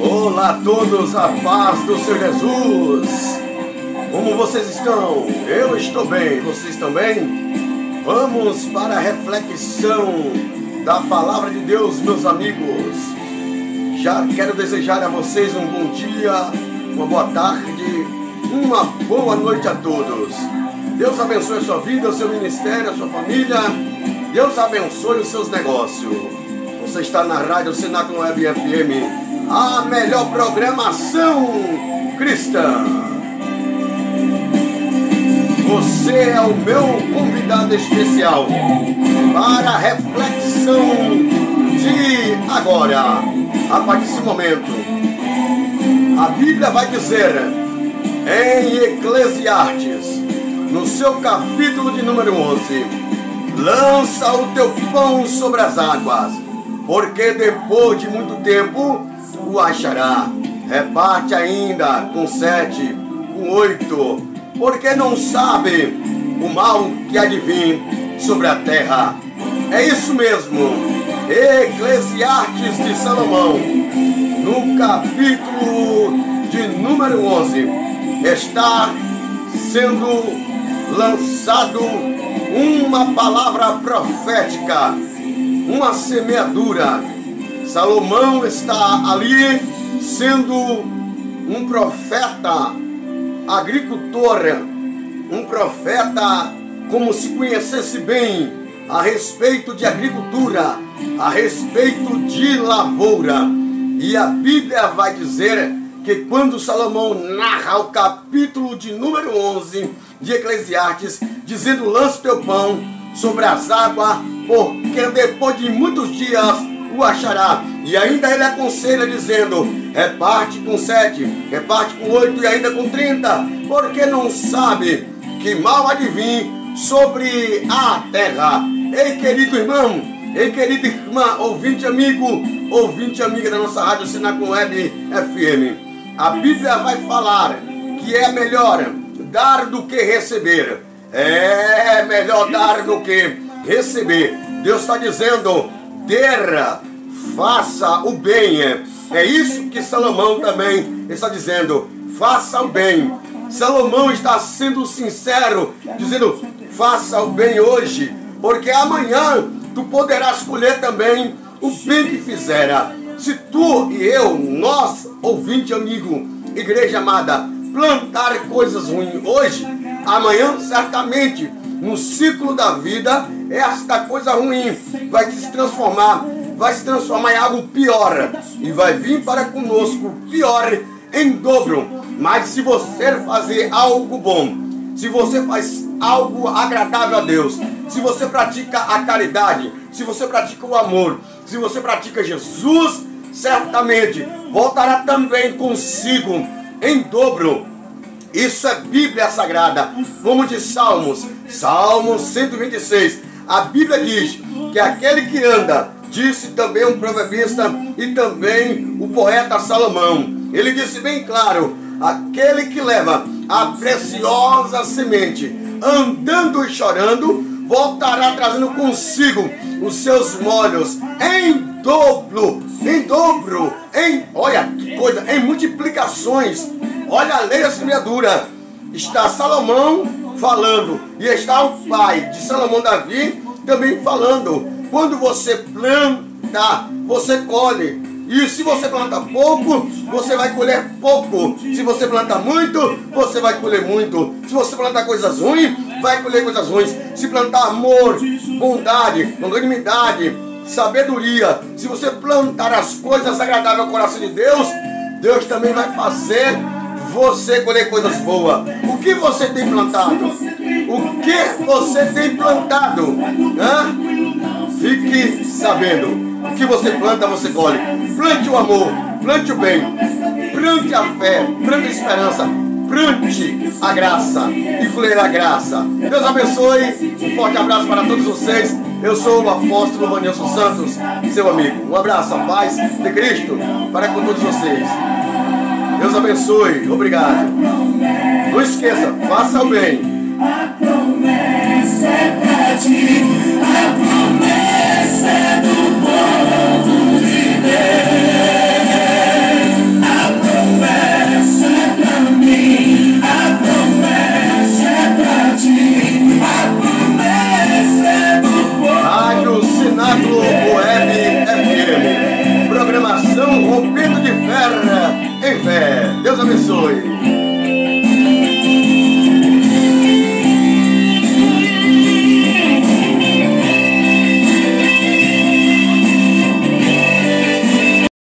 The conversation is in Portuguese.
Olá a todos, a paz do Senhor Jesus. Como vocês estão? Eu estou bem, vocês estão bem? Vamos para a reflexão da palavra de Deus, meus amigos. Já quero desejar a vocês um bom dia, uma boa tarde, uma boa noite a todos. Deus abençoe a sua vida, o seu ministério, a sua família. Deus abençoe os seus negócios. Você está na Rádio Cenáculo Web FM, a melhor programação cristã. Você é o meu convidado especial para a reflexão de agora, a partir desse momento. A Bíblia vai dizer em Eclesiastes, no seu capítulo de número 11: Lança o teu pão sobre as águas, porque depois de muito tempo achará. Reparte ainda com sete, com oito, porque não sabe o mal que há de vir sobre a terra. É isso mesmo. Eclesiastes de Salomão, no capítulo de número 11, está sendo lançado uma palavra profética, uma semeadura. Salomão está ali sendo um profeta, agricultor, um profeta como se conhecesse bem a respeito de agricultura, a respeito de lavoura. E a Bíblia vai dizer que quando Salomão narra o capítulo de número 11 de Eclesiastes, dizendo: Lance teu pão sobre as águas, porque depois de muitos dias o achará. E ainda ele aconselha, dizendo: reparte com sete, reparte com oito e ainda com trinta, porque não sabe que mal adivinhe sobre a terra. Ei, querido irmão, ei, querida irmã, ouvinte amigo, ouvinte amiga da nossa Rádio Sinacom Web FM. A Bíblia vai falar que é melhor dar do que receber. É melhor dar do que receber. Deus está dizendo: ter, faça o bem. É isso que Salomão também está dizendo: faça o bem. Salomão está sendo sincero, dizendo: faça o bem hoje, porque amanhã tu poderás colher também o bem que fizera. Se tu e eu, nós, ouvinte amigo, igreja amada, plantar coisas ruins hoje, amanhã certamente no ciclo da vida esta coisa ruim vai se transformar, vai se transformar em algo pior e vai vir para conosco pior em dobro. Mas se você fazer algo bom, se você faz algo agradável a Deus, se você pratica a caridade, se você pratica o amor, se você pratica Jesus, certamente voltará também consigo em dobro. Isso é Bíblia Sagrada. Vamos de Salmos, Salmo 126. A Bíblia diz que aquele que anda, disse também um proverbista e também o poeta Salomão. Ele disse bem claro: aquele que leva a preciosa semente, andando e chorando, voltará trazendo consigo os seus molhos em dobro, em dobro, em, olha que coisa, em multiplicações. Olha a lei da semeadura. Está Salomão falando e está o pai de Salomão Davi também falando. Quando você planta, você colhe. E se você planta pouco, você vai colher pouco. Se você planta muito, você vai colher muito. Se você plantar coisas ruins, vai colher coisas ruins. Se plantar amor, bondade, longanimidade, sabedoria, se você plantar as coisas agradáveis ao coração de Deus, Deus também vai fazer você colher coisas boas. O que você tem plantado? O que você tem plantado? Hã? Fique sabendo. O que você planta, você colhe. Plante o amor, plante o bem, plante a fé, plante a esperança, plante a graça e colherá a graça. Deus abençoe. Um forte abraço para todos vocês. Eu sou o apóstolo Vanilson Santos, seu amigo. Um abraço, a paz de Cristo para com todos vocês. Deus abençoe. Obrigado. Não esqueça, faça o bem. A promessa é pra ti, a promessa do povo